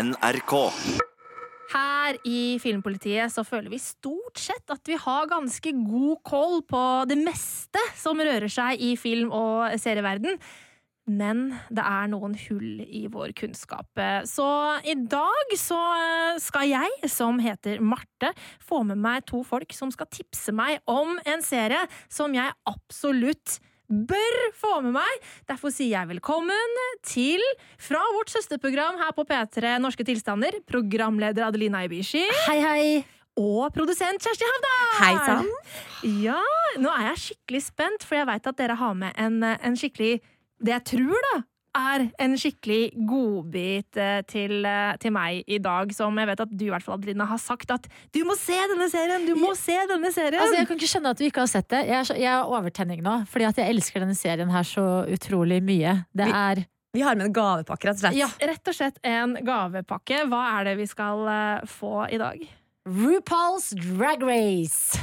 NRK. Her i Filmpolitiet så føler vi stort sett at vi har ganske god koll på det meste som rører seg i film- og serieverden. Men det er noen hull i vår kunnskap. Så i dag så skal jeg, som heter Marte, få med meg to folk som skal tipse meg om en serie som jeg absolutt bør få med meg. Derfor sier jeg velkommen til, fra vårt søsterprogram her på P3 Norske tilstander, programleder Adelina Ibishi. Hei, hei! Og produsent Kjersti Havdal! Hei sann! Ja, nå er jeg skikkelig spent, for jeg veit at dere har med en, en skikkelig Det jeg tror, da, er en skikkelig godbit eh, til, eh, til meg i dag, som jeg vet at du i hvert fall, Adelina, har sagt at du må se denne serien! Du må se denne serien! Altså, jeg kan ikke skjønne at du ikke har sett det. Jeg er, så, jeg er overtenning nå, fordi at jeg elsker denne serien her så utrolig mye. Det er Vi har med en gavepakke, rett og slett. Ja, rett og slett en gavepakke. Hva er det vi skal eh, få i dag? RuPaul's Drag Race.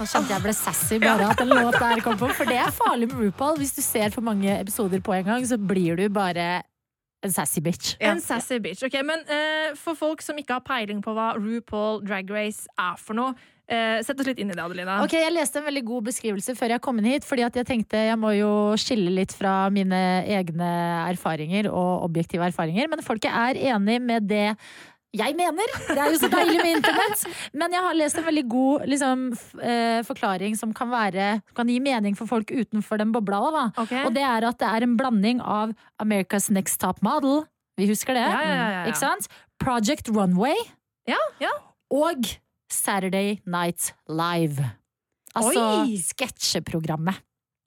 Nå kjente jeg ble sassy bare at en låt der kom på. For det er farlig med RuPaul. Hvis du ser for mange episoder på en gang, så blir du bare en sassy bitch. Ja. En sassy bitch. Ok, Men uh, for folk som ikke har peiling på hva RuPaul Drag Race er for noe, Uh, sett oss litt inn i det, Adelina. Ok, Jeg leste en veldig god beskrivelse før jeg kom inn hit. Fordi at jeg tenkte jeg må jo skille litt fra mine egne erfaringer og objektive erfaringer. Men folket er enig med det jeg mener. Det er jo så deilig med internett. Men jeg har lest en veldig god liksom, eh, forklaring som kan, være, kan gi mening for folk utenfor den bobla òg, da. Ok. Og det er at det er en blanding av America's Next Top Model. Vi husker det? Ja, ja, ja? Project Runway Ja, ja. og Saturday Night Live. Altså sketsjeprogrammet.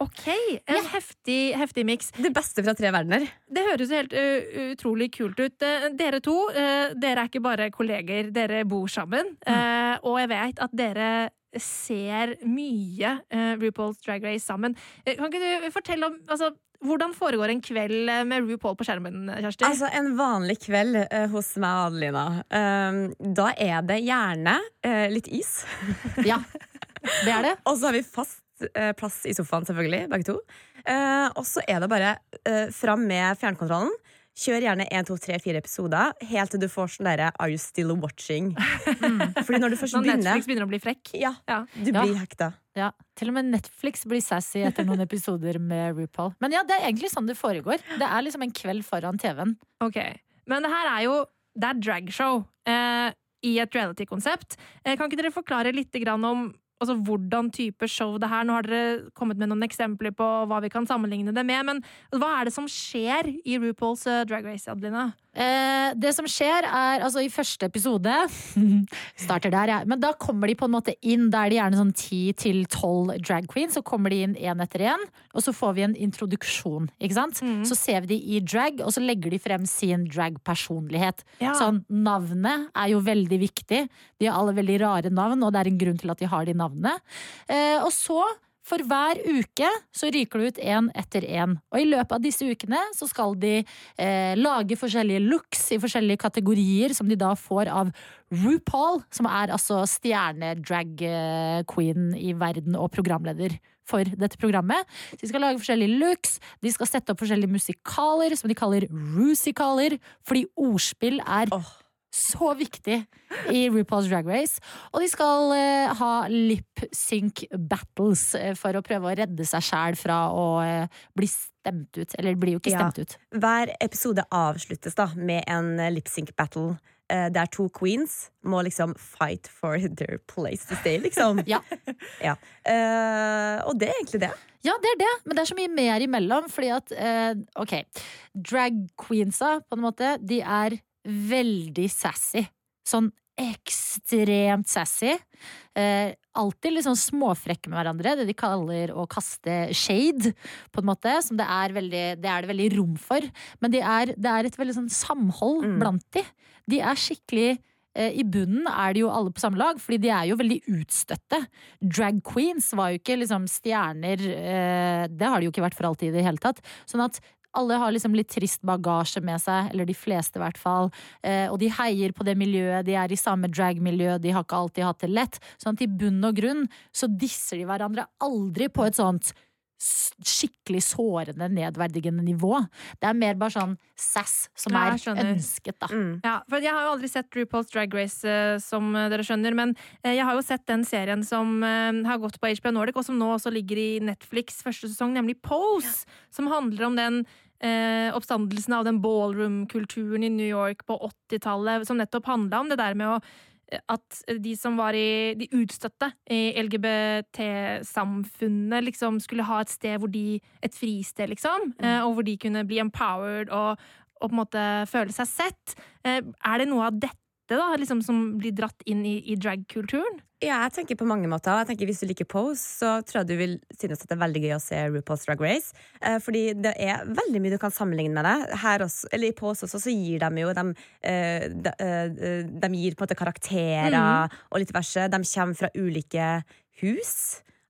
Ok, en heftig, heftig miks. Det beste fra tre verdener. Det høres helt uh, utrolig kult ut. Eh, dere to, uh, dere er ikke bare kolleger, dere bor sammen. Eh, og jeg vet at dere ser mye RuPaul's Drag Race sammen. Kan ikke du fortelle om altså, hvordan foregår en kveld med RuPaul på skjermen, Kjersti? Altså, En vanlig kveld uh, hos meg og Adelina. Uh, da er det gjerne uh, litt is. Ja, det er det. Og så har vi fast eh, plass i sofaen, selvfølgelig, begge to. Eh, og så er det bare eh, fram med fjernkontrollen. Kjør gjerne 1, 2, 3, 4 episoder helt til du får sånn derre Are you still watching? Fordi når du først Når begynner Netflix begynner å bli frekk. Ja, Ja. du Ja. blir hekta. Ja, Til og med Netflix blir sassy etter noen episoder med RuPaul. Men ja, det er egentlig sånn det foregår. Det er liksom en kveld foran TV-en. Ok, Men det her er jo Det er dragshow eh, i et reality-konsept. Eh, kan ikke dere forklare litt grann om altså, hvordan type show det her Nå har dere kommet med noen eksempler på hva vi kan sammenligne det med, men hva er det som skjer i RuPaul's eh, Drag Race, Adelina? Eh, det som skjer er, altså i første episode Starter der, jeg. Men da kommer de på en måte inn. Da er det gjerne sånn 10-12 drag queens. Så kommer de inn én etter én, og så får vi en introduksjon. Ikke sant? Mm. Så ser vi de i drag, og så legger de frem sin drag-personlighet. Ja. Sånn, Navnet er jo veldig viktig. De har alle veldig rare navn, og det er en grunn til at de har de navnene. Eh, og så for hver uke så ryker det ut én etter én. Og i løpet av disse ukene så skal de eh, lage forskjellige looks i forskjellige kategorier som de da får av RuPaul, som er altså stjerne-drag-queen i verden og programleder for dette programmet. De skal lage forskjellige looks, de skal sette opp forskjellige musikaler som de kaller rusikaler, fordi ordspill er Åh. Så viktig i RuPaul's Drag Race. Og de skal eh, ha lip sync battles eh, for å prøve å redde seg sjæl fra å eh, bli stemt ut. Eller blir jo ikke stemt ut. Hver episode avsluttes da med en lip sync battle. eh, Der to queens må liksom fight for their place to stay, liksom. Ja. Ja. Eh, og det er egentlig det. Ja, det er det, men det er så mye mer imellom. Fordi at, eh, ok, drag queensa, på en måte, de er veldig sassy. Sånn ekstremt sassy. Eh, alltid litt sånn småfrekke med hverandre. Det de kaller å kaste shade, på en måte. Som det er, veldig, det, er det veldig rom for. Men de er, det er et veldig sånn samhold Mm. blant de. De er skikkelig eh, I bunnen er de jo alle på samme lag, fordi de er jo veldig utstøtte. Drag queens var jo ikke liksom stjerner eh, Det har de jo ikke vært for alltid i det hele tatt. Sånn at Alle har liksom litt trist bagasje med seg, eller de fleste i hvert fall. Eh, og de heier på det miljøet, de er i samme drag-miljø, de har ikke alltid hatt det lett. Sånn at i bunn og grunn så disser de hverandre aldri på et sånt skikkelig sårende, nedverdigende nivå. Det er mer bare sånn sass som er ønsket, da. Mm. Ja, for Jeg har jo aldri sett RuPaul's Drag Race, eh, som eh, dere skjønner. Men eh, jeg har jo sett den serien som eh, har gått på HBO Nordic, og som nå også ligger i Netflix første sesong, nemlig Pose. Som handler om den eh, oppstandelsen av den ballroom-kulturen i New York på 80-tallet. Som nettopp handla om det der med å eh, at de som var i de utstøtte i LGBT-samfunnet, liksom skulle ha et sted hvor de Et fristed, liksom. eh, Og hvor de kunne bli empowered og, og på en måte føle seg sett. Eh, Er det noe av dette da, liksom, som blir dratt inn i, i drag-kulturen? Ja, jeg tenker på mange måter. Jeg tenker Hvis du liker Pose, så tror jeg du vil synes at det er veldig gøy å se RuPaul's Drag Race. Eh, fordi det er veldig mye du kan sammenligne med det. Her også, eller I Pose også så gir de jo De, eh, de, eh, de gir på en måte karakterer og litt verse. De kommer fra ulike hus.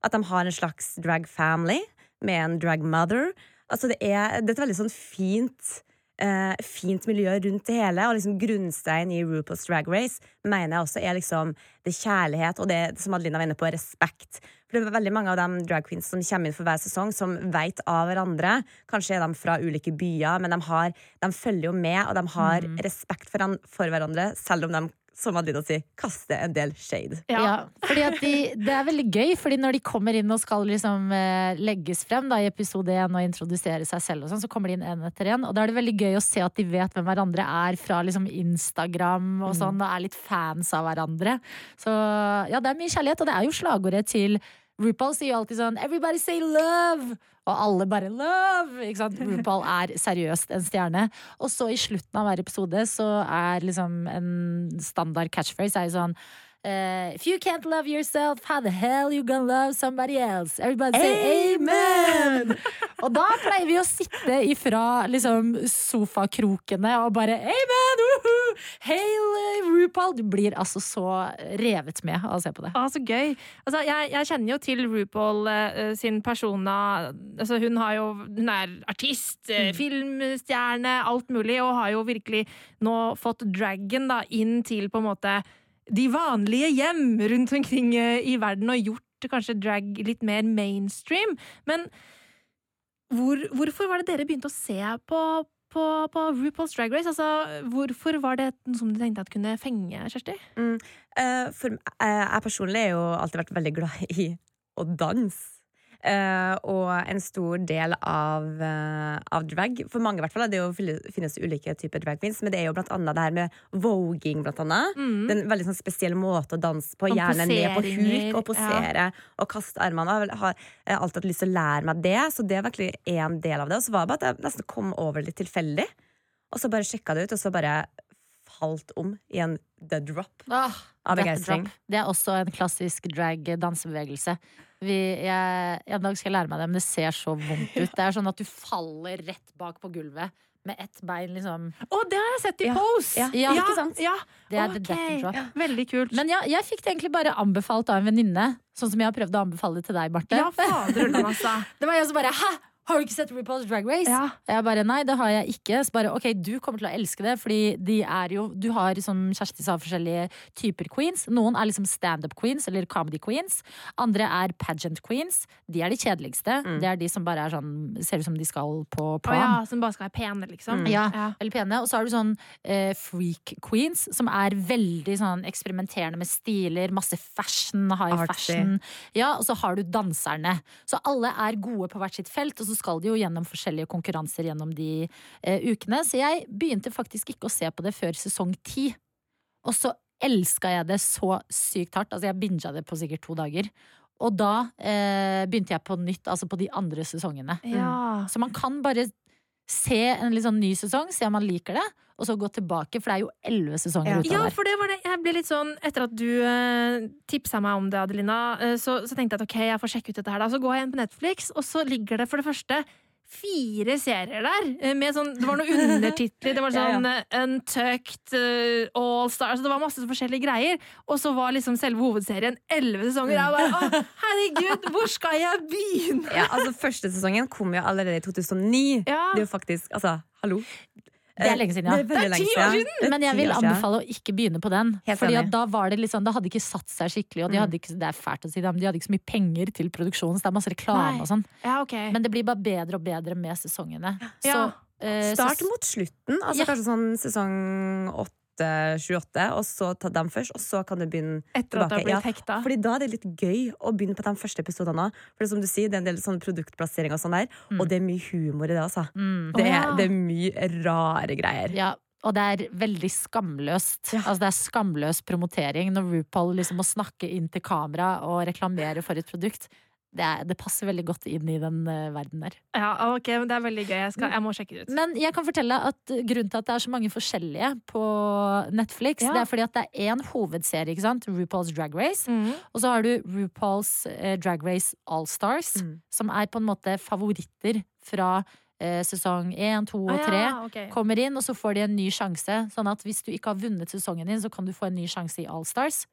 At de har en slags drag family med en drag mother. Altså det er, det er et veldig sånn fint eh, fint miljø rundt det hele. Og liksom grunnstein i RuPaul's Drag Race mener jeg også er liksom det kjærlighet og det som Adelina var inne på, respekt. For det er veldig mange av de drag queens som kommer inn for hver sesong, som vet av hverandre. Kanskje er de fra ulike byer, men de, har, de følger jo med, og de har respekt for, for hverandre, selv om de, som Adelina sier, kaste en del shade. Ja. fordi at de, det er veldig gøy, fordi når de kommer inn og skal liksom eh, legges frem da, i episode én og introdusere seg selv, og sånn, så kommer de inn en etter en. Og da er det veldig gøy å se at de vet hvem hverandre er fra liksom, Instagram og sånn, og er litt fans av hverandre. Så ja, det er mye kjærlighet, og det er jo slagordet til RuPaul sier jo alltid sånn 'everybody say love'. Og alle bare 'love'! Ikke sant? RuPaul er seriøst en stjerne. Og så i slutten av hver episode så er liksom en standard catchphrase er jo sånn eh, If you can't love yourself, how the hell you gonna love somebody else? Everybody say amen! og da pleier vi å sitte ifra liksom sofakrokene og bare amen! Woohoo! Hail eh, RuPaul! Du blir altså så revet med av å se på det. Ah, så gøy. Altså, jeg, jeg kjenner jo til RuPaul uh, sin persona. Altså, hun, har jo, hun er artist, mm. filmstjerne, alt mulig, og har jo virkelig nå fått dragon da, inn til på en måte de vanlige hjem rundt omkring eh, i verden, og gjort kanskje drag litt mer mainstream. Men hvor, hvorfor var det dere begynte å se på, på, på RuPaul's Drag Race? Altså, hvorfor var det noe som du tenkte at kunne fenge, Kjersti? Eh, for uh, jeg personlig har jo alltid vært veldig glad i å danse. Eh, og en stor del av, uh, av drag, for mange i hvert fall, det jo, finnes ulike typer drag queens, men det er jo blant annet det her med voging, blant annet. Det er en veldig sånn spesiell måte å danse på, gjerne ned på huk og posere og kaste armene. Jeg har jeg har alltid hatt lyst til å lære meg det, så det er virkelig en del av det. Og så var det bare at jeg nesten kom over litt tilfeldig, og så bare sjekka det ut, og så bare falt om i en dead drop Ah, av begeistring. Det er også en klassisk drag-dansebevegelse. Vi, jeg, en dag skal jeg lære meg det, men det ser så vondt ut. Det er sånn at du faller rett bak på gulvet med ett bein, liksom. Å, det har jeg sett i Ja. Pose! Ja, Ja, ikke sant? Ja, Det er the death drop. Veldig kult. Men ja, jeg fikk det egentlig bare anbefalt av en venninne. Sånn som jeg har prøvd å anbefale det til deg, Marte. ja, fader altså. Det var jeg som bare Hæ! Har du ikke sett RuPaul's Drag Race? Ja. Jeg bare nei, det har jeg ikke. Så bare ok, du kommer til å elske det, fordi de er jo Du har som Kjersti sa, forskjellige typer queens. Noen er liksom standup queens eller comedy queens. Andre er pageant queens. De er de kjedeligste. Det er de som bare er sånn ser ut som de skal på Å Oh, ja, som bare skal være pene, liksom. Mm. Ja, Ja. veldig pene. Og så har du sånn eh, freak queens, som er veldig sånn eksperimenterende med stiler. Masse fashion, high Artsy. fashion. Ja, og så har du danserne. Så alle er gode på hvert sitt felt, og så skal de jo gjennom forskjellige konkurranser gjennom de eh, ukene. Så jeg begynte faktisk ikke å se på det før sesong ti. Og så elska jeg det så sykt hardt. Altså, jeg binga det på sikkert to dager. Og da eh, begynte jeg på nytt, altså på de andre sesongene. Ja. Så man kan bare se en litt sånn ny sesong, se om man liker det, og så gå tilbake, for det er jo elleve sesonger Ja. utover. Ja, for det var det. Jeg ble litt sånn, Etter at du uh, tipsa meg om det, Adelina, uh, så, så tenkte jeg at ok, jeg får sjekke ut dette her. da Så går jeg inn på Netflix, og så ligger det for det første fire serier der. eh, Med sånn, det var noen undertitler. Det var Ja, ja. sånn eh, Untucked, uh, All Stars Det var masse forskjellige greier. Og så var liksom selve hovedserien elleve sesonger. Jeg bare, å, herregud, hvor skal jeg begynne? Ja, altså Første sesongen kom jo allerede i 2009. Ja. Det er jo faktisk Altså, hallo. Det er lenge siden, ja. Det er Det er ti år siden. Men jeg vil anbefale å ikke begynne på den. Fordi da var det sånn, da hadde ikke satt seg skikkelig, og de Mm. hadde ikke, det er fælt å si det, men de hadde ikke så mye penger til produksjonen, så det er masse reklame og sånn. Ja, ok. Men det blir bare bedre og bedre med sesongene. Så, Ja. eh, Start mot slutten. Altså Ja. Kanskje sånn sesong 8-28, og så ta dem først, og så kan du begynne Etter at har tilbake. Ja, blitt hekta. Fordi da er det litt gøy å begynne på de første episodene. For som du sier, det er en del sånn produktplassering og sånn der, og det er mye humor i det, altså. mm. Det er, ja. det er mye rare greier. Ja, og det er veldig skamløst. Altså det er skamløs promotering når RuPaul liksom må snakke inn til kamera og reklamere for et produkt. Det, er, det passer veldig godt inn i den uh, verden der. Ja, ok, men Det er veldig gøy. Jeg, skal, jeg må sjekke det ut. Men jeg kan fortelle at grunnen til at det er så mange forskjellige på Netflix, Ja. det er fordi at det er én hovedserie, ikke sant? RuPaul's Drag Race. Mm. Og så har du RuPaul's eh, Drag Race All Stars, Mm. som er på en måte favoritter fra eh, sesong én, to og Ah, ja, okay. Kommer inn, og så får de en ny sjanse. Sånn at hvis du ikke har vunnet sesongen din, så kan du få en ny sjanse i All Stars.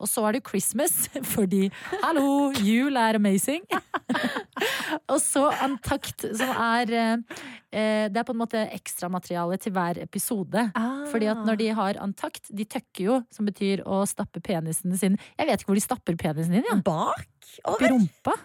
Og så er det Christmas, fordi hallo, jul er amazing. og så Antakt, som er eh, eh, Det er på en måte ekstramateriale til hver episode. Ah. Fordi at når de har antakt, de tøkker jo, som betyr å stappe penisen sin Jeg vet ikke hvor de stapper penisen din, ja. Bak? Over? rumpa?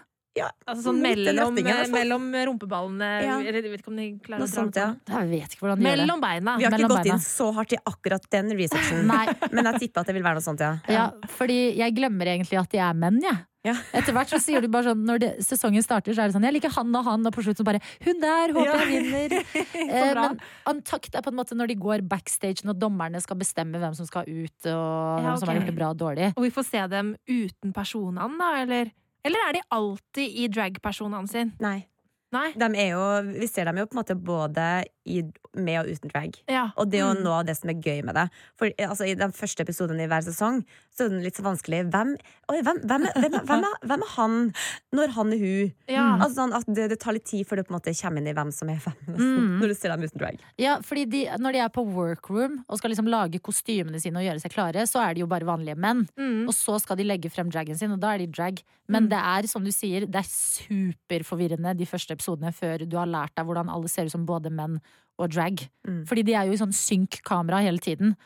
Altså sånn mellom, fall. mellom rumpeballene Ja. Jeg vet ikke om de klarer Noe å dra sånt, ja. Jeg vet ikke hvordan de gjør det. Mellom beina. Vi har ikke gått beina. inn så hardt i akkurat den researchen, men jeg tipper at det vil være noe sånt, ja. Ja, fordi jeg glemmer egentlig at de er menn, jeg. Ja. Etter hvert så sier du bare sånn Når det, sesongen starter, så er det sånn Jeg liker han og han, og på slutt så bare Hun der, håper jeg vinner. Eh, men antakt er på en måte når de går backstage, når dommerne skal bestemme hvem som skal ut, og Ja, hvem som har gjort det bra og dårlig. Og vi får se dem uten personene, da, eller? Eller er de alltid i drag-personene sin? Nei. Er jo, vi ser dem jo på en måte både i, med og uten drag. Ja. Og det er jo Mm. noe av det som er gøy med det. For altså, I den første episoden i hver sesong Så er den litt så vanskelig. Hvem, oi, hvem, hvem, er, hvem, er, han når han er hun? Ja. Mm. Altså, sånn at det, det tar litt tid før du på en måte kommer inn i hvem som er hvem. Mm. Når du ser dem uten drag. Ja, fordi de, når de er på workroom og skal liksom lage kostymene sine og gjøre seg klare, så er de jo bare vanlige menn. Mm. Og så skal de legge frem dragen sin, og da er de drag. Men Mm. det er som du sier, det er superforvirrende de første episodene før du har lært deg hvordan alle ser ut som både menn og drag. Mm. Fordi de er jo i sånn synk-kamera hele tiden.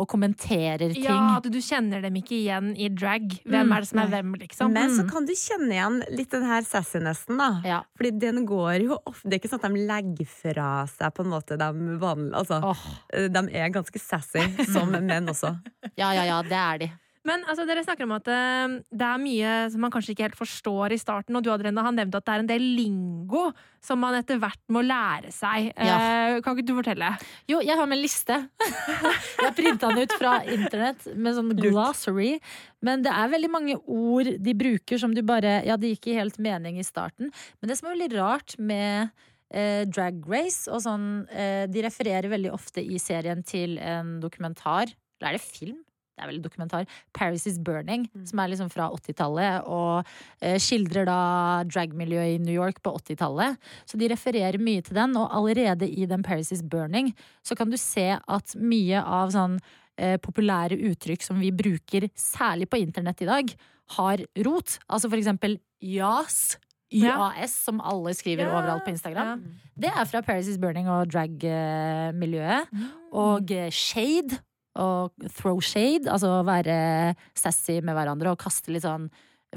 Og kommenterer ting. Ja, at du kjenner dem ikke igjen i drag. Hvem Mm, er det som er hvem, liksom? Men så Mm. kan du kjenne igjen litt den her sassinessen, da. Ja. Fordi den går jo ofte Det er ikke sånn at de legger fra seg på en måte de vanlige Altså, oh. de er ganske sassy som menn også. ja, ja, ja, det er de. Men altså, dere snakker om at eh, det er mye som man kanskje ikke helt forstår i starten, og du Adrena, har nevnt at det er en del lingo som man etter hvert må lære seg. Eh, kan ikke du fortelle? Jo, jeg har med en liste. jeg printa den ut fra internett med sånn glossary. Men det er veldig mange ord de bruker som du bare Ja, det gikk i helt mening i starten. Men det som er veldig rart med eh, Drag Race og sånn eh, De refererer veldig ofte i serien til en dokumentar. Eller er det film? Det er vel dokumentar. 'Paris Is Burning', som er liksom fra 80-tallet. Og eh, skildrer da dragmiljøet i New York på 80-tallet. Så de refererer mye til den, og allerede i den 'Paris Is Burning' så kan du se at mye av sånn eh, populære uttrykk som vi bruker, særlig på internett i dag, har rot. Altså for eksempel jas. YAS, som alle skriver Ja, overalt på Instagram. ja. Det er fra Paris Is Burning og drag-miljøet. Og eh, shade. Og throw shade, altså være sassy med hverandre og kaste litt sånn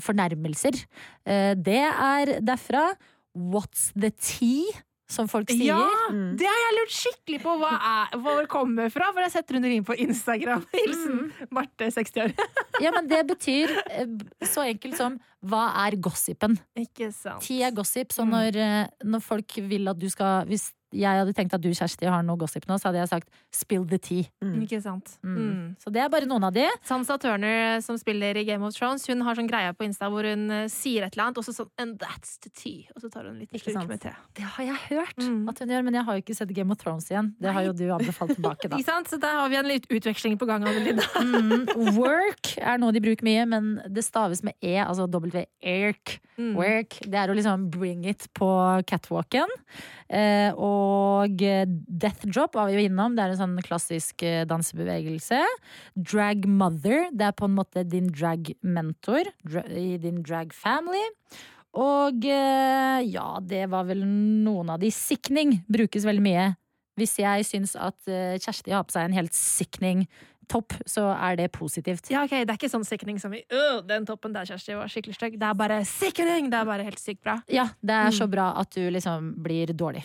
fornærmelser. Eh, Det er derfra. What's the tea? Som folk sier. Ja! Mm. Det har jeg lurt skikkelig på hva, er, hvor det kommer fra, for jeg setter under rundt på Instagram. Hilsen Marte, 60 år. Ja, men det betyr eh, så enkelt som hva er gossipen? Ikke sant. Ti er gossip, så Mm. når, eh, når folk vil at du skal Hvis jeg hadde tenkt at du, Kjersti, har noe gossip nå, så hadde jeg sagt spill the tea. Mm. Ikke sant? Mm. Mm. Så det er bare noen av de. Sansa Turner, som spiller i Game of Thrones, hun har sånn greie på Insta hvor hun eh, sier et eller annet, og så sånn And that's the tea. Og så tar hun en liten Ikke slurk sant? med te. Det har jeg hørt Mm. at hun gjør, men jeg har jo ikke sett Game of Thrones igjen. Det har jo du anbefalt tilbake, da. Ikke sant? Så der har vi en litt utveksling på gang. Adelina. Mm, work er noe de bruker mye, men det staves med E, altså W-erk. Mm. Work. Det er å liksom bring it på catwalken. Eh, og eh, death drop var vi jo innom. Det er en sånn klassisk eh, dansebevegelse. Drag mother. Det er på en måte din drag mentor dra i din drag family. Og eh, ja, det var vel noen av de. Sikning brukes veldig mye. Hvis jeg syns at Kjersti har på seg en helt sikning topp, så er det positivt. Ja, ok, Det er ikke sånn sikring som i øh, den toppen der, Kjersti, var skikkelig stygg. Det er bare sikring! Det er bare helt sykt bra. Ja, det er så Mm. bra at du liksom blir dårlig.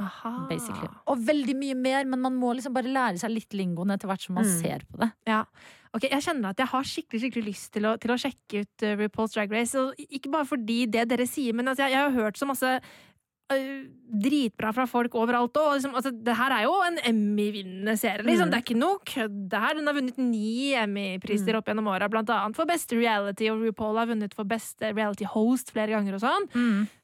Aha. basically. Og veldig mye mer, men man må liksom bare lære seg litt lingoen etter hvert som man Mm. ser på det. Ja. Ok, Jeg kjenner at jeg har skikkelig skikkelig lyst til å, til å sjekke ut uh, RuPaul's Drag Race. Og ikke bare fordi det dere sier, men altså, jeg, jeg har hørt så masse dritbra fra folk overalt òg. Liksom, altså, det her er jo en Emmy-vinnende serie. Liksom. Mm. Det er ikke noe kødd. det her. Den har vunnet ni Emmy-priser opp gjennom åra, blant annet for beste reality. Og RuPaul har vunnet for beste reality host flere ganger og sånn.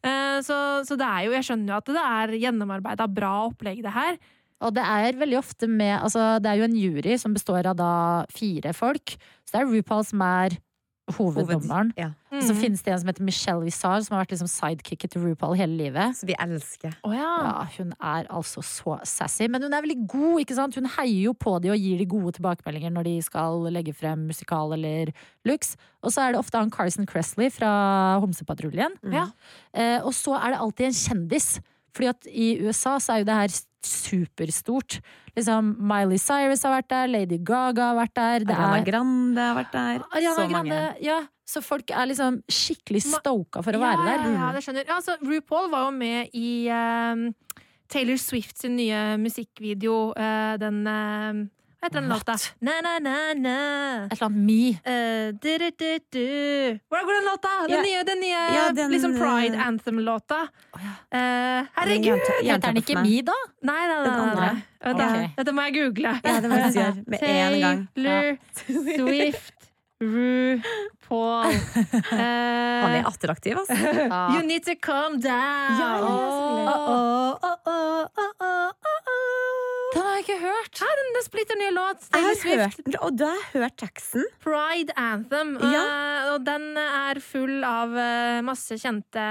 Eh, så, så det er jo, jeg skjønner jo at det er gjennomarbeida bra opplegg, det her. Og det er veldig ofte med Altså, det er jo en jury som består av da fire folk. Så det er RuPaul som er hoveddommeren. Ja. Og så Mm. finnes det en som heter Michelle Visage, som har vært liksom sidekicket til RuPaul hele livet. Så vi elsker. Å ja. Ja, hun er altså så sassy. Men hun er veldig god, ikke sant? Hun heier jo på de og gir de gode tilbakemeldinger når de skal legge frem musikal eller looks. Og så er det ofte han Carson Cressley fra Homsepatruljen. Mm. Ja. Eh, og så er det alltid en kjendis. Fordi at i USA så er jo det her superstort. Liksom Miley Cyrus har vært der, Lady Gaga har vært der. Ariana er Grande har vært der. Ariana så Grande. mange. Ja, så folk er liksom skikkelig stoka for å ja, være der. Ja, det skjønner. Ja, altså, RuPaul var jo med i ehm, Taylor Swift sin nye musikkvideo. uh, den eh, Hva heter den låta? Na, na, na, na. Et eller annet Me. Uh, du, du, du, du. Hvordan går den låta? Den Ja. nye, den nye Ja, den, liksom Pride eh, Anthem-låta. Oh, ja. uh, herregud! Heter den ikke. Me, da? Nei, nei, nei. Nei, nei. Okay. Dette må jeg google. Ja, det må jeg gjøre med en gang. Taylor Swift RuPaul. Eh, Han er attraktiv, altså. You need to calm down. Ja, ja. Den har jeg ikke hørt. Her er den splitter nye låt. Jeg har Swift. hørt den, og du har hørt teksten. Pride Anthem. Ja. Uh, og den er full av uh, masse kjente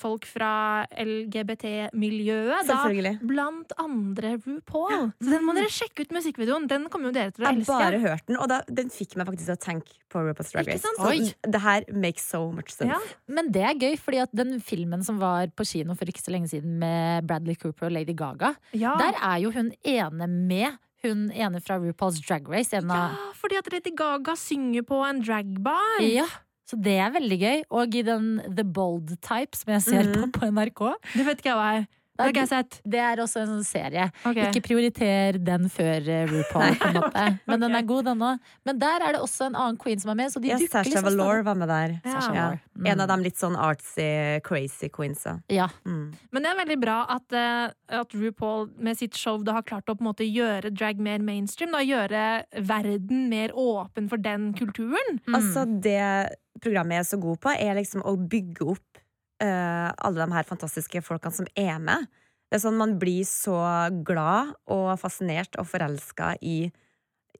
folk fra LGBT-miljøet. Da Selvfølgelig. blant andre RuPaul. Så den må dere sjekke ut musikkvideoen. Den kommer jo dere til å Jeg har bare hørt den, og da, den fikk meg faktisk til å tenke på RuPaul's Drag Race. Så det her makes so much sense. Ja. Men det er gøy, fordi at den filmen som var på kino for ikke så lenge siden med Bradley Cooper og Lady Gaga, Ja. der er jo hun ene med. Hun ene fra RuPaul's Drag Race. Ja, fordi at Lady Gaga synger på en dragbar. ja. Så det er veldig gøy. Og i den The Bold Type, som jeg ser på Mhm. på NRK, Det vet ikke jeg hva er. Det har ikke jeg sett. det er også en sånn serie. Okay. Ikke prioriter den før eh, RuPaul, på en måte. Men den er god, den òg. Men der er det også en annen queen som er med, så de Ja, dukker Sasha liksom Valor var med der. Ja. Ja. Mm. En av dem litt sånn artsy, crazy queensa. Ja. Mm. Men det er veldig bra at, eh, at RuPaul med sitt show da har klart å på en måte gjøre drag mer mainstream. Da, gjøre verden mer åpen for den kulturen. Mm. Altså, det programmet jeg er så god på, er liksom å bygge opp eh, alle de her fantastiske folkene som er med. Det er sånn Man blir så glad og fascinert og forelska i,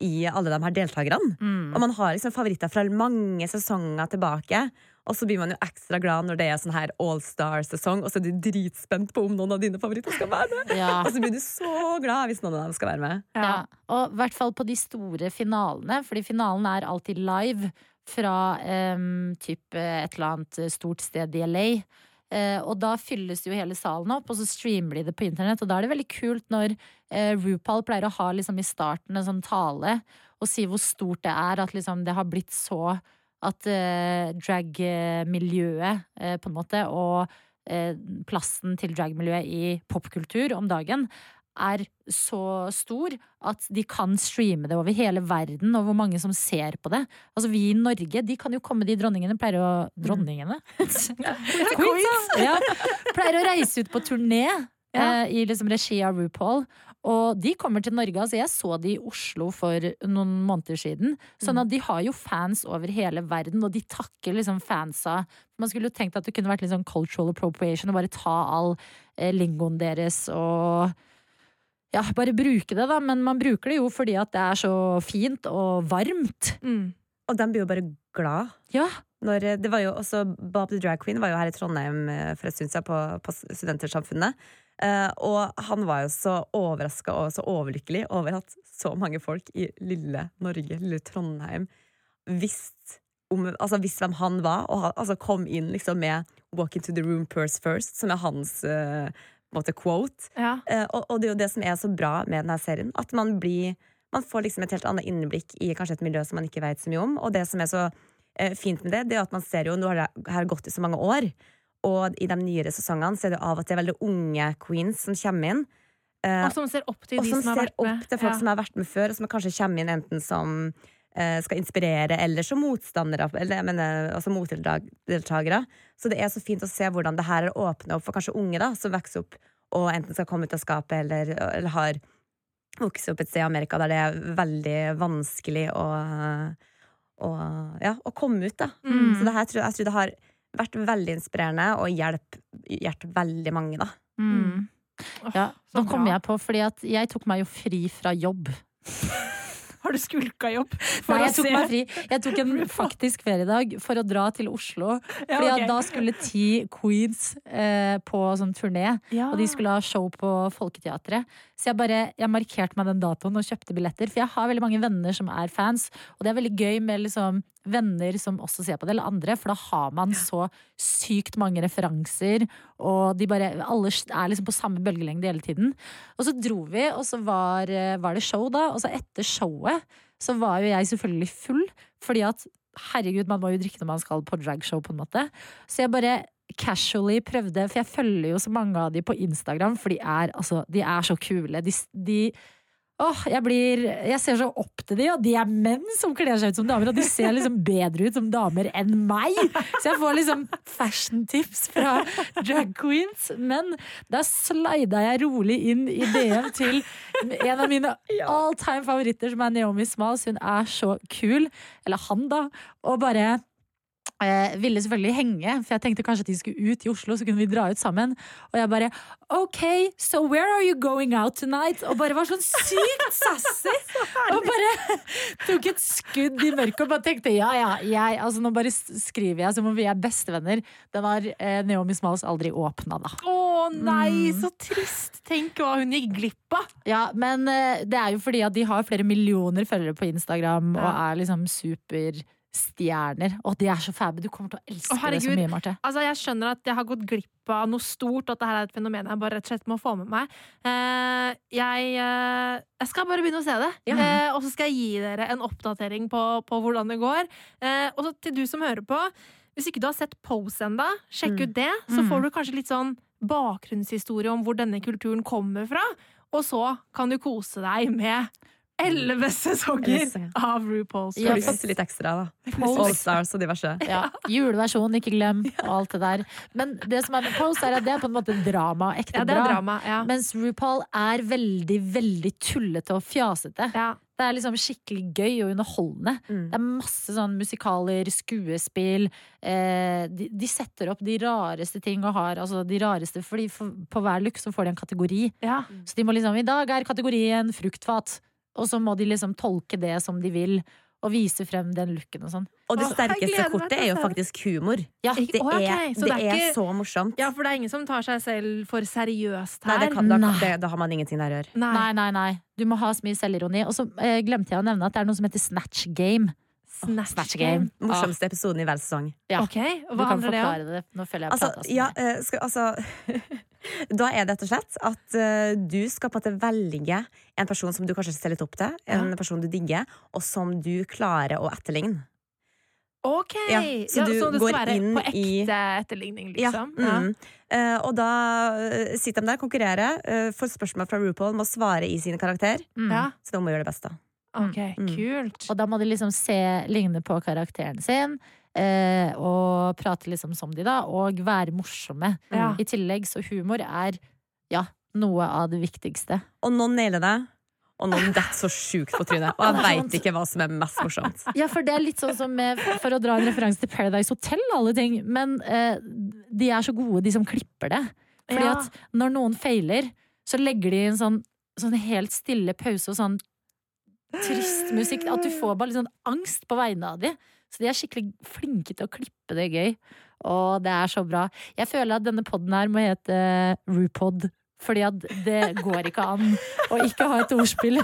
i alle de her deltakerne. Mm. Og man har liksom favoritter fra mange sesonger tilbake. Og så blir man jo ekstra glad når det er sånn her all-star-sesong, og så er du dritspent på om noen av dine favoritter skal være med. Ja. Og så blir du så glad hvis noen av dem skal være med. Ja. Og i hvert fall på de store finalene, fordi finalen er alltid live fra um, typ eh, et eller annet stort sted i LA. Uh, og da fylles jo hele salen opp, og så streamer de det på internett. Og da er det veldig kult når uh, RuPaul pleier å ha liksom i starten en sånn tale og si hvor stort det er at liksom det har blitt så at uh, drag-miljøet eh, på en måte og eh, plassen til drag-miljøet i popkultur om dagen er så stor at de kan streame det over hele verden, og hvor mange som ser på det. Altså Vi i Norge de kan jo komme, de dronningene pleier å Dronningene? Queens, ja. Pleier å reise ut på turné Ja. eh, i liksom regi av RuPaul. Og de kommer til Norge. altså Jeg så de i Oslo for noen måneder siden. Sånn at de har jo fans over hele verden, og de takker liksom fansa. Man skulle jo tenkt at det kunne vært litt sånn cultural appropriation og bare ta all eh, lingoen deres og ja, bare bruke det, da. Men man bruker det jo fordi at det er så fint og varmt. Mm. Og de blir jo bare glad. Ja. Når, eh, det var jo også Bob the Drag Queen var jo her i Trondheim eh, for en stund siden, på, på Studentersamfunnet. Eh, og han var jo så overraska og så overlykkelig over at så mange folk i lille Norge, lille Trondheim, visste om, altså visst hvem han var, og han, altså kom inn liksom med 'Walk into the room purse first', som er hans eh, måte quote. Ja. Eh, og, og det er jo det som er så bra med denne serien. At man blir Man får liksom et helt annet innblikk i kanskje et miljø som man ikke vet så mye om. Og det som er så eh, fint med det, det er at man ser jo Nå har det her gått i så mange år, og i de nyere sesongene så er det av det er veldig unge queens som kommer inn. Eh, Og som ser opp til de som som har vært med. opp til folk Ja. som har vært med før, og som kanskje kommer inn enten som skal inspirere, eller som motstandere, eller jeg mener, altså motdeltakere. Så det er så fint å se hvordan det her er åpna opp for kanskje unge da, som vokser opp og enten skal komme ut av skapet, eller, eller har vokst opp et sted i Amerika der det er veldig vanskelig å, å, ja, å komme ut. Da. Mm. Så det her tror, jeg tror det har vært veldig inspirerende og hjulpet hjulpet veldig mange, da. Mm. Ja, nå kom jeg på, fordi at jeg tok meg jo fri fra jobb. Har du skulka jobb? for Nei, jeg tok meg fri. Jeg tok en faktisk feriedag for å dra til Oslo. Ja, Fordi ok. da skulle ti queens eh, på sånn turné, Ja. og de skulle ha show på Folketeatret. Så jeg bare, jeg markerte meg den datoen og kjøpte billetter. For jeg har veldig mange venner som er fans, og det er veldig gøy med liksom venner som også ser på det, eller andre, for da har man så sykt mange referanser, og de bare, alle er liksom på samme bølgelengde hele tiden. Og så dro vi, og så var, eh, var det show da, og så etter showet så var jo jeg selvfølgelig full, fordi at herregud, man må jo drikke når man skal på dragshow på en måte. Så jeg bare casually prøvde, for jeg følger jo så mange av de på Instagram, for de er, altså, de er så kule. De, de Åh, jeg blir Jeg ser så opp til de, og de er menn som kler seg ut som damer, og de ser liksom bedre ut som damer enn meg! Så jeg får liksom fashion-tips fra drag queens. Men da slida jeg rolig inn i DM til en av mine all time favoritter, som er Naomi Smalls. Hun er så kul. Eller han, da. Og bare eh, ville selvfølgelig henge, for jeg tenkte kanskje at de skulle ut i Oslo, så kunne vi dra ut sammen. Og jeg bare OK, so where are you going out tonight? Og bare var sånn sykt sassy! Og bare tok et skudd i mørket og bare tenkte ja, ja, jeg Altså nå bare skriver jeg som om vi er bestevenner. Den har eh, Naomi Smalls aldri åpna, da. Å nei, Mm. så trist! Tenk hva hun gikk glipp av! Ja, men eh, det er jo fordi at de har flere millioner følgere på Instagram og er liksom superstjerner. Og det er så fæbe. Du kommer til å elske Å, det så mye, Marte. Altså, Jeg skjønner at jeg har gått glipp av noe stort, at dette er et fenomen jeg bare rett og slett må få med meg. Uh, jeg, uh, jeg skal bare begynne å se det, Ja. Uh, og så skal jeg gi dere en oppdatering på, på hvordan det går. Og så til du som hører på, hvis ikke du har sett Pose enda, sjekk Mm. ut det. Så Mm. får du kanskje litt sånn bakgrunnshistorie om hvor denne kulturen kommer fra. Og så kan du kose deg med elleve sesonger av RuPaul's Ja, Drag Pluss Race. litt ekstra, da. Allstars og diverse. Ja, Juleversjon, ikke glem, og alt det der. Men det som er med Pose, er at det er på en måte drama. Ekte Ja, det er bra. drama. Ja. Mens RuPaul er veldig, veldig tullete og fjasete. ja. Det er liksom skikkelig gøy og underholdende. Mm. Det er masse sånn musikaler, skuespill. Eh, de, de setter opp de rareste ting og har altså de rareste Fordi for, på hver look så får de en kategori. ja. Så de må liksom I dag er kategorien fruktfat. Og så må de liksom tolke det som de vil, og vise frem den looken og sånn. Og det sterkeste kortet er jo faktisk humor. Ja, Det er, så det det er er så morsomt. Ja, for det er ingen som tar seg selv for seriøst Nei, her. det kan, da, det, da har man ingenting der å gjøre. Nei. Nei, nei, nei. Du må ha så mye selvironi. Og så eh, glemte jeg å nevne at det er noe som heter Snatch Game. Snatch, Snatch game. Game. Morsomste episoden i hver sesong. Ja. Ok, Du hva kan handler det om? forklare det. Nå føler jeg Altså, ja, eh, skal, altså Da er det rett og slett at uh, du skal på en måte velge en person som du kanskje ser litt opp til, en person du digger, og som du klarer å etterligne. Ok, Ja, ja, så så, du det går skal være inn på ekte i- etterligning, liksom? Ja. mm. Uh, og da eh, sitter de der, konkurrerer, uh, får spørsmål fra RuPaul, må svare i sin karakter. Mm. Ja. Så de må gjøre det beste. Ok, Mm. kult. Og da må de liksom se, ligne på karakteren sin, eh, og prate liksom som de, da, og være morsomme. Ja. I tillegg så humor er ja, noe av det viktigste. Og noen nailer det, og noen detter så sjukt på trynet. Og jeg veit ikke hva som er mest morsomt. Ja, for det er litt sånn som For å dra en referanse til Paradise Hotel, alle ting. Men eh, de er så gode, de som klipper det. Fordi Ja. at når noen feiler, så legger de en sånn, sånn helt stille pause og sånn trist musikk. At du får bare litt sånn angst på vegne av de. Så de er skikkelig flinke til å klippe det gøy. Og det er så bra. Jeg føler at denne poden her må hete RuPod. Fordi at det går ikke an å ikke ha et ordspill.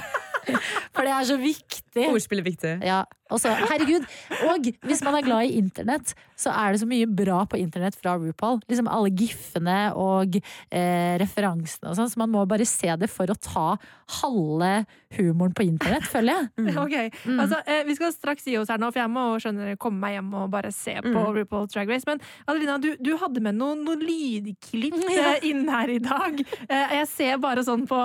For det er så viktig. Ordspill er viktig. Ja, også, herregud. Og hvis man er glad i internett, så er det så mye bra på internett fra RuPaul. Liksom alle giffene og eh, referansene og sånn. Så man må bare se det for å ta halve humoren på internett, føler jeg. Ok, Mm. altså, eh, Vi skal straks gi oss her nå, for jeg må skjønner, komme meg hjem og bare se på Mm. RuPaul Drag Race. Men Adelina, du, du hadde med noen, noen lydklipp eh, inn her i dag. Eh, jeg ser bare sånn på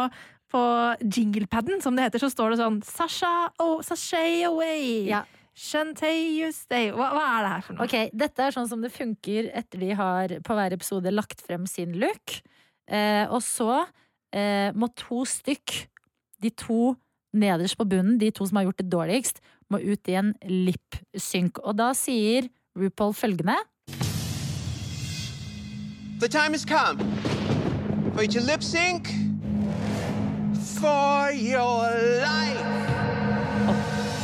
på jinglepaden, som det heter, så står det sånn Sasha oh, Sashay away! Ja. Shantay you stay. Hva, hva er det her for noe? Ok, Dette er sånn som det funker etter de har på hver episode lagt frem sin look. Eh, og så eh, må to stykk, de to nederst på bunnen, de to som har gjort det dårligst, må ut i en lip-synk. Og da sier RuPaul følgende The time has come for you to lip sync for your life.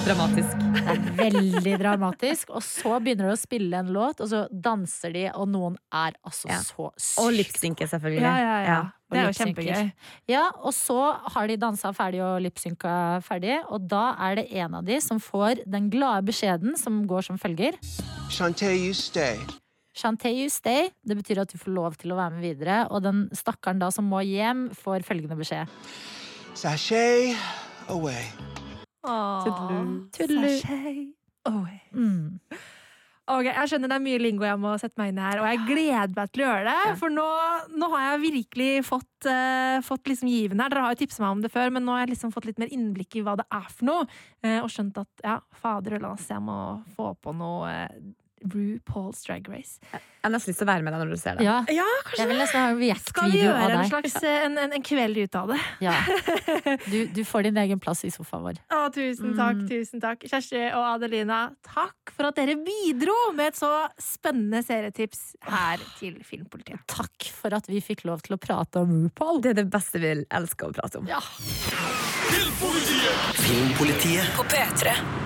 Dramatisk. Det er veldig dramatisk. Og så begynner de å spille en låt, og så danser de, og noen er altså Ja. så Og lipsynke, selvfølgelig. Ja, ja, ja. Det er jo kjempegøy. Ja, og så har de dansa ferdig og lipsynka ferdig, og da er det en av de som får den glade beskjeden som går som følger. Shantae, you stay. Shantae you stay. Det betyr at du får lov til å være med videre. Og den stakkaren da som må hjem, får følgende beskjed. Sashay away. Tudelu. Sashay away. Mm. Ok, Jeg skjønner det er mye lingo jeg må sette meg inn i her, og jeg gleder meg til å gjøre det. For nå, nå har jeg virkelig fått, uh, fått liksom given her. Dere har jo tipsa meg om det før, men nå har jeg liksom fått litt mer innblikk i hva det er for noe. Uh, og skjønt at ja, fader ullas, jeg må få på noe eh, RuPaul's Drag Race. Jeg har nesten lyst til å være med deg når du ser det. Ja, Ja, jeg kanskje vil nesten ha en Skal vi gjøre av en slags eh, en, en, en kveld ut av det? Ja. Du, du får din egen plass i sofaen vår. Å, tusen takk, Mm. tusen takk. Kjersti og Adelina, takk for at dere bidro med et så spennende serietips her til Filmpolitiet. Takk for at vi fikk lov til å prate om RuPaul. Det er det beste vi elsker å prate om. Ja. Filmpolitiet På P3.